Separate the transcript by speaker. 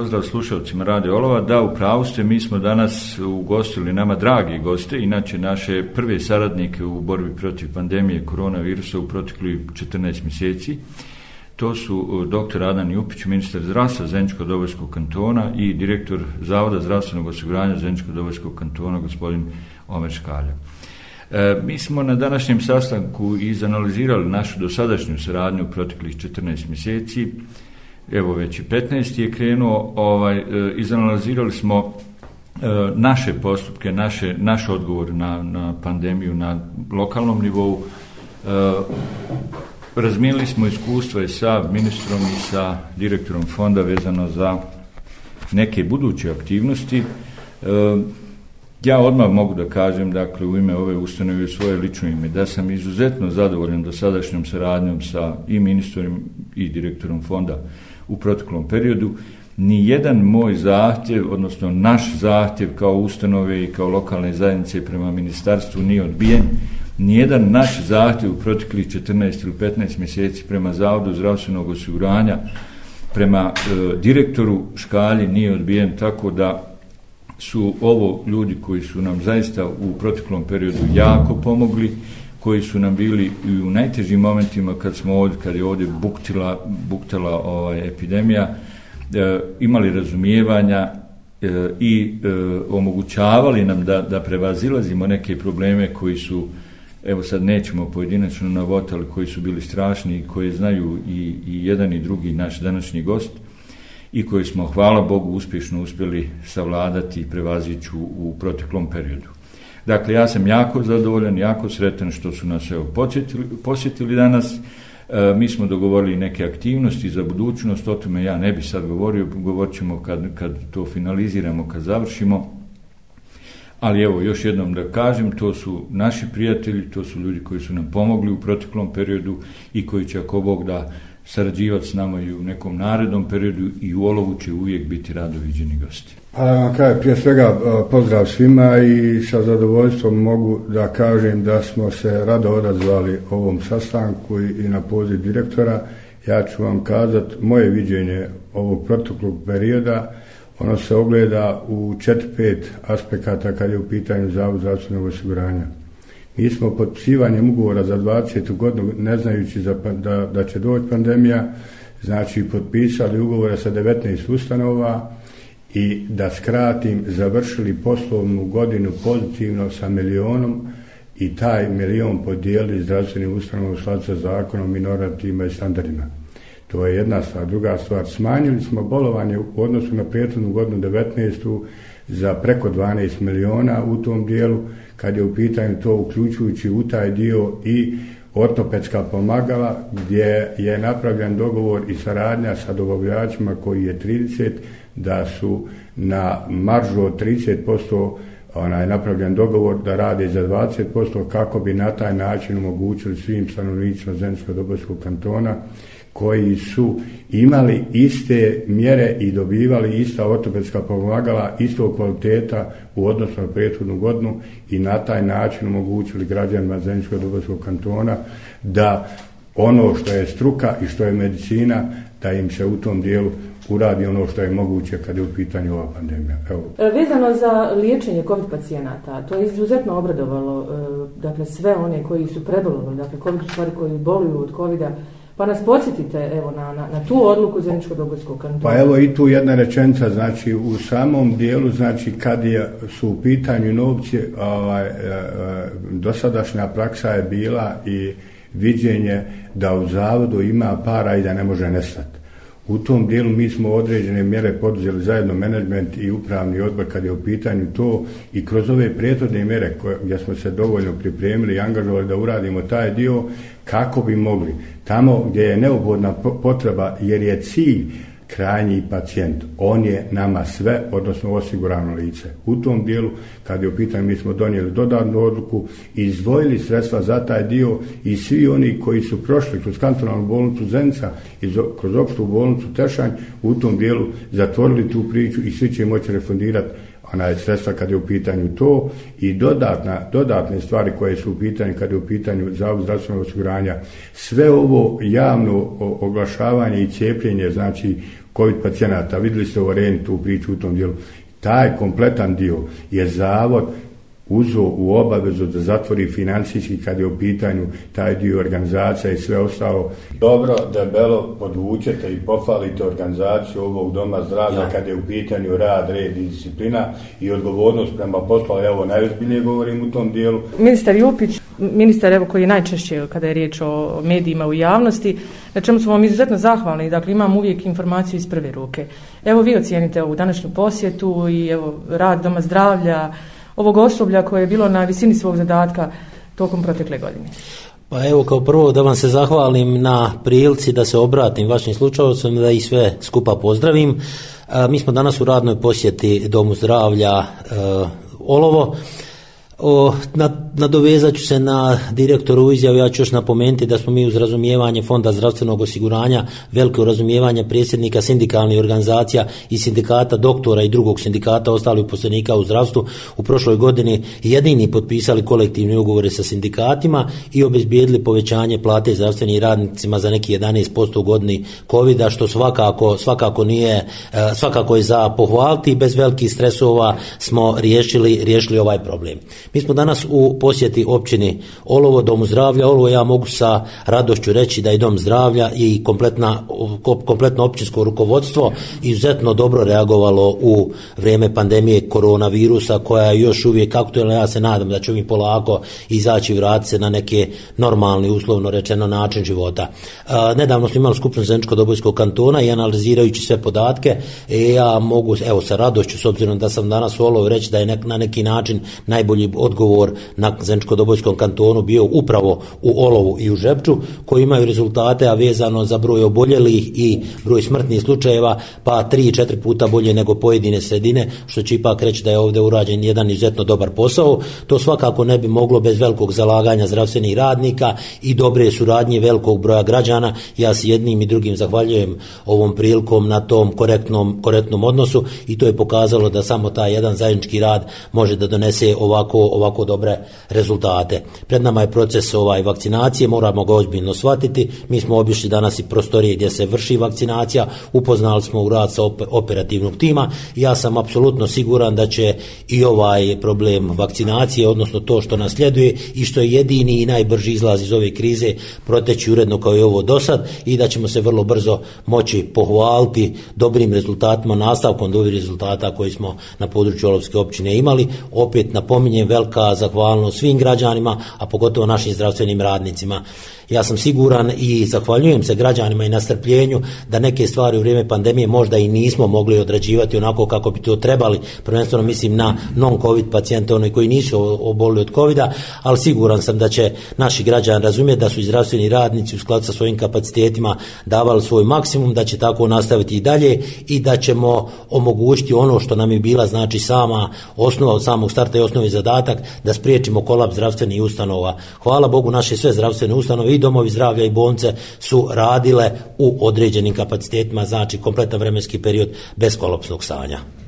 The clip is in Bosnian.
Speaker 1: pozdrav slušalcima Radi Olova. Da, u pravu ste, mi smo danas ugostili nama dragi goste, inače naše prve saradnike u borbi protiv pandemije koronavirusa u protekli 14 mjeseci. To su e, dr. Adan Jupić, ministar zdravstva Zenčko-Dobojskog kantona i direktor Zavoda zdravstvenog osiguranja Zenčko-Dobojskog kantona, gospodin Omer Škalja. E, mi smo na današnjem sastanku izanalizirali našu dosadašnju saradnju u proteklih 14 mjeseci evo već i 15. je krenuo, ovaj, e, izanalizirali smo e, naše postupke, naše, naš odgovor na, na pandemiju na lokalnom nivou. E, razmijenili smo iskustva i sa ministrom i sa direktorom fonda vezano za neke buduće aktivnosti. Ja odmah mogu da kažem, dakle, u ime ove ustanove i svoje lično ime, da sam izuzetno zadovoljen do sadašnjom saradnjom sa i ministrom i direktorom fonda. Uh, u proteklom periodu, ni jedan moj zahtjev, odnosno naš zahtjev kao ustanove i kao lokalne zajednice prema ministarstvu nije odbijen, ni jedan naš zahtjev u proteklih 14 ili 15 mjeseci prema Zavodu zdravstvenog osiguranja, prema e, direktoru Škalji nije odbijen, tako da su ovo ljudi koji su nam zaista u proteklom periodu jako pomogli, koji su nam bili i u najtežim momentima kad smo ovdje, kad je ovdje buktila, buktila ovaj, epidemija, e, imali razumijevanja e, i e, omogućavali nam da, da prevazilazimo neke probleme koji su, evo sad nećemo pojedinačno navoti, ali koji su bili strašni i koje znaju i, i jedan i drugi naš današnji gost i koji smo, hvala Bogu, uspješno uspjeli savladati i prevazići u, u proteklom periodu. Dakle, ja sam jako zadovoljan, jako sretan što su nas evo posjetili, posjetili danas. E, mi smo dogovorili neke aktivnosti za budućnost, o tome ja ne bi sad govorio, govorit ćemo kad, kad to finaliziramo, kad završimo. Ali evo, još jednom da kažem, to su naši prijatelji, to su ljudi koji su nam pomogli u proteklom periodu i koji će, ako Bog da, sarađivati s nama i u nekom narednom periodu i u Olovu će uvijek biti radoviđeni gosti.
Speaker 2: Pa da vam kaj, prije svega e, pozdrav svima i sa zadovoljstvom mogu da kažem da smo se rado odazvali ovom sastanku i na poziv direktora. Ja ću vam kazat moje viđenje ovog protoklog perioda. Ono se ogleda u 4-5 aspekata kad je u pitanju Zavod zdravstvenog osiguranja. Mi smo potpisivanjem ugovora za 20. godinu, ne znajući za, pa- da, da će doći pandemija, znači potpisali ugovore sa 19 ustanova i da skratim, završili poslovnu godinu pozitivno sa milionom i taj milion podijeli zdravstvenim ustanovom slad sa zakonom, minoratima i standardima. To je jedna stvar. Druga stvar, smanjili smo bolovanje u odnosu na prijetlenu godinu 19. godinu za preko 12 miliona u tom dijelu, kad je u pitanju to uključujući u taj dio i ortopedska pomagala gdje je napravljen dogovor i saradnja sa dobavljačima koji je 30 da su na maržu od 30% onaj napravljen dogovor da rade za 20% kako bi na taj način omogućili svim stanovnicima Zemljsko-Dobojskog kantona uh, koji su imali iste mjere i dobivali ista ortopedska pomagala istog kvaliteta u odnosu na prethodnu godinu i na taj način omogućili građanima Zeničkog dubovskog kantona da ono što je struka i što je medicina da im se u tom dijelu uradi ono što je moguće kada je u pitanju ova pandemija.
Speaker 3: Evo. E, vezano za liječenje COVID pacijenata, to je izuzetno obradovalo e, dakle, sve one koji su prebolovali, dakle COVID stvari koji boluju od COVID-a, Pa nas podsjetite evo, na, na, na tu odluku Zemljičkog dogodskog kantona.
Speaker 2: Pa evo i tu jedna rečenica, znači u samom dijelu, znači kad je, su u pitanju novci, ovaj, e, e, dosadašnja praksa je bila i viđenje da u zavodu ima para i da ne može nestati. U tom dijelu mi smo određene mjere poduzeli zajedno management i upravni odbor kad je u pitanju to i kroz ove prijetodne mjere koje, gdje smo se dovoljno pripremili i angažovali da uradimo taj dio kako bi mogli tamo gdje je neobhodna potreba jer je cilj krajnji pacijent. On je nama sve, odnosno osigurano lice. U tom dijelu, kad je u pitanju, mi smo donijeli dodatnu odluku, izvojili sredstva za taj dio i svi oni koji su prošli kroz kantonalnu bolnicu Zenca i kroz opštu bolnicu Tešanj, u tom dijelu zatvorili tu priču i svi će moći refundirati ona je sredstva kad je u pitanju to i dodatna, dodatne stvari koje su u pitanju kad je u pitanju za zdravstveno osiguranja. Sve ovo javno oglašavanje i cijepljenje, znači COVID pacijenata, videli ste u arenu tu priču u tom dijelu, taj kompletan dio je zavod uzo u obavezu da zatvori financijski kad je u pitanju taj dio organizacija i sve ostalo.
Speaker 1: Dobro, debelo podvučete i pohvalite organizaciju ovog doma zdravlja ja. kad je u pitanju rad, red i disciplina i odgovornost prema poslu, ali evo najozbiljnije govorim u tom dijelu.
Speaker 3: Ministar Jupić, ministar evo koji je najčešće kada je riječ o medijima u javnosti, na čemu smo vam izuzetno zahvalni, dakle imam uvijek informaciju iz prve ruke. Evo vi ocijenite ovu današnju posjetu i evo rad doma zdravlja, ovog osoblja koje je bilo na visini svog zadatka tokom protekle godine?
Speaker 4: Pa evo kao prvo da vam se zahvalim na prilici da se obratim vašim slučajom da i sve skupa pozdravim. E, mi smo danas u radnoj posjeti Domu zdravlja e, Olovo. E, O, nadovezat ću se na direktoru izjavu, ja ću još napomenuti da smo mi uz razumijevanje Fonda zdravstvenog osiguranja, veliko razumijevanje predsjednika sindikalnih organizacija i sindikata doktora i drugog sindikata ostalih posljednika u zdravstvu u prošloj godini jedini potpisali kolektivne ugovore sa sindikatima i obezbijedili povećanje plate zdravstvenim radnicima za neki 11% u godini COVID-a, što svakako, svakako nije, e, svakako je za pohvaliti i bez velikih stresova smo riješili, riješili ovaj problem. Mi smo danas u posjeti općini Olovo, domu zdravlja. Olovo ja mogu sa radošću reći da je dom zdravlja i kompletna, kompletno općinsko rukovodstvo izuzetno dobro reagovalo u vrijeme pandemije koronavirusa koja je još uvijek aktualna. Ja se nadam da ću mi polako izaći vrat se na neke normalni, uslovno rečeno, način života. E, nedavno smo imali skupno zemljičko dobojskog kantona i analizirajući sve podatke, e, ja mogu, evo sa radošću, s obzirom da sam danas u Olovo reći da je na neki način najbolji odgovor na Zenčko-Dobojskom kantonu bio upravo u Olovu i u Žepču, koji imaju rezultate, a vezano za broj oboljelih i broj smrtnih slučajeva, pa 3-4 puta bolje nego pojedine sredine, što će ipak reći da je ovde urađen jedan izuzetno dobar posao. To svakako ne bi moglo bez velikog zalaganja zdravstvenih radnika i dobre suradnje velikog broja građana. Ja s jednim i drugim zahvaljujem ovom prilikom na tom korektnom, korektnom odnosu i to je pokazalo da samo taj jedan zajednički rad može da donese ovako ovako dobre rezultate. Pred nama je proces ovaj vakcinacije, moramo ga ozbiljno shvatiti. Mi smo obišli danas i prostorije gdje se vrši vakcinacija, upoznali smo u rad sa operativnog tima. Ja sam apsolutno siguran da će i ovaj problem vakcinacije, odnosno to što nas sljeduje i što je jedini i najbrži izlaz iz ove krize, proteći uredno kao i ovo do sad i da ćemo se vrlo brzo moći pohvaliti dobrim rezultatima, nastavkom dobrih rezultata koji smo na području Olovske općine imali. Opet napominjem, vel velika zahvalnost svim građanima, a pogotovo našim zdravstvenim radnicima ja sam siguran i zahvaljujem se građanima i na strpljenju da neke stvari u vrijeme pandemije možda i nismo mogli odrađivati onako kako bi to trebali, prvenstveno mislim na non-covid pacijente, one koji nisu oboli od covida, ali siguran sam da će naši građani razumjeti da su zdravstveni radnici u skladu sa svojim kapacitetima davali svoj maksimum, da će tako nastaviti i dalje i da ćemo omogućiti ono što nam je bila znači sama osnova od samog starta i osnovi zadatak da spriječimo kolap zdravstvenih ustanova. Hvala Bogu naše sve zdravstvene ustanove i domovi zdravlja i bolnice su radile u određenim kapacitetima, znači kompletan vremenski period bez kolopsnog stanja.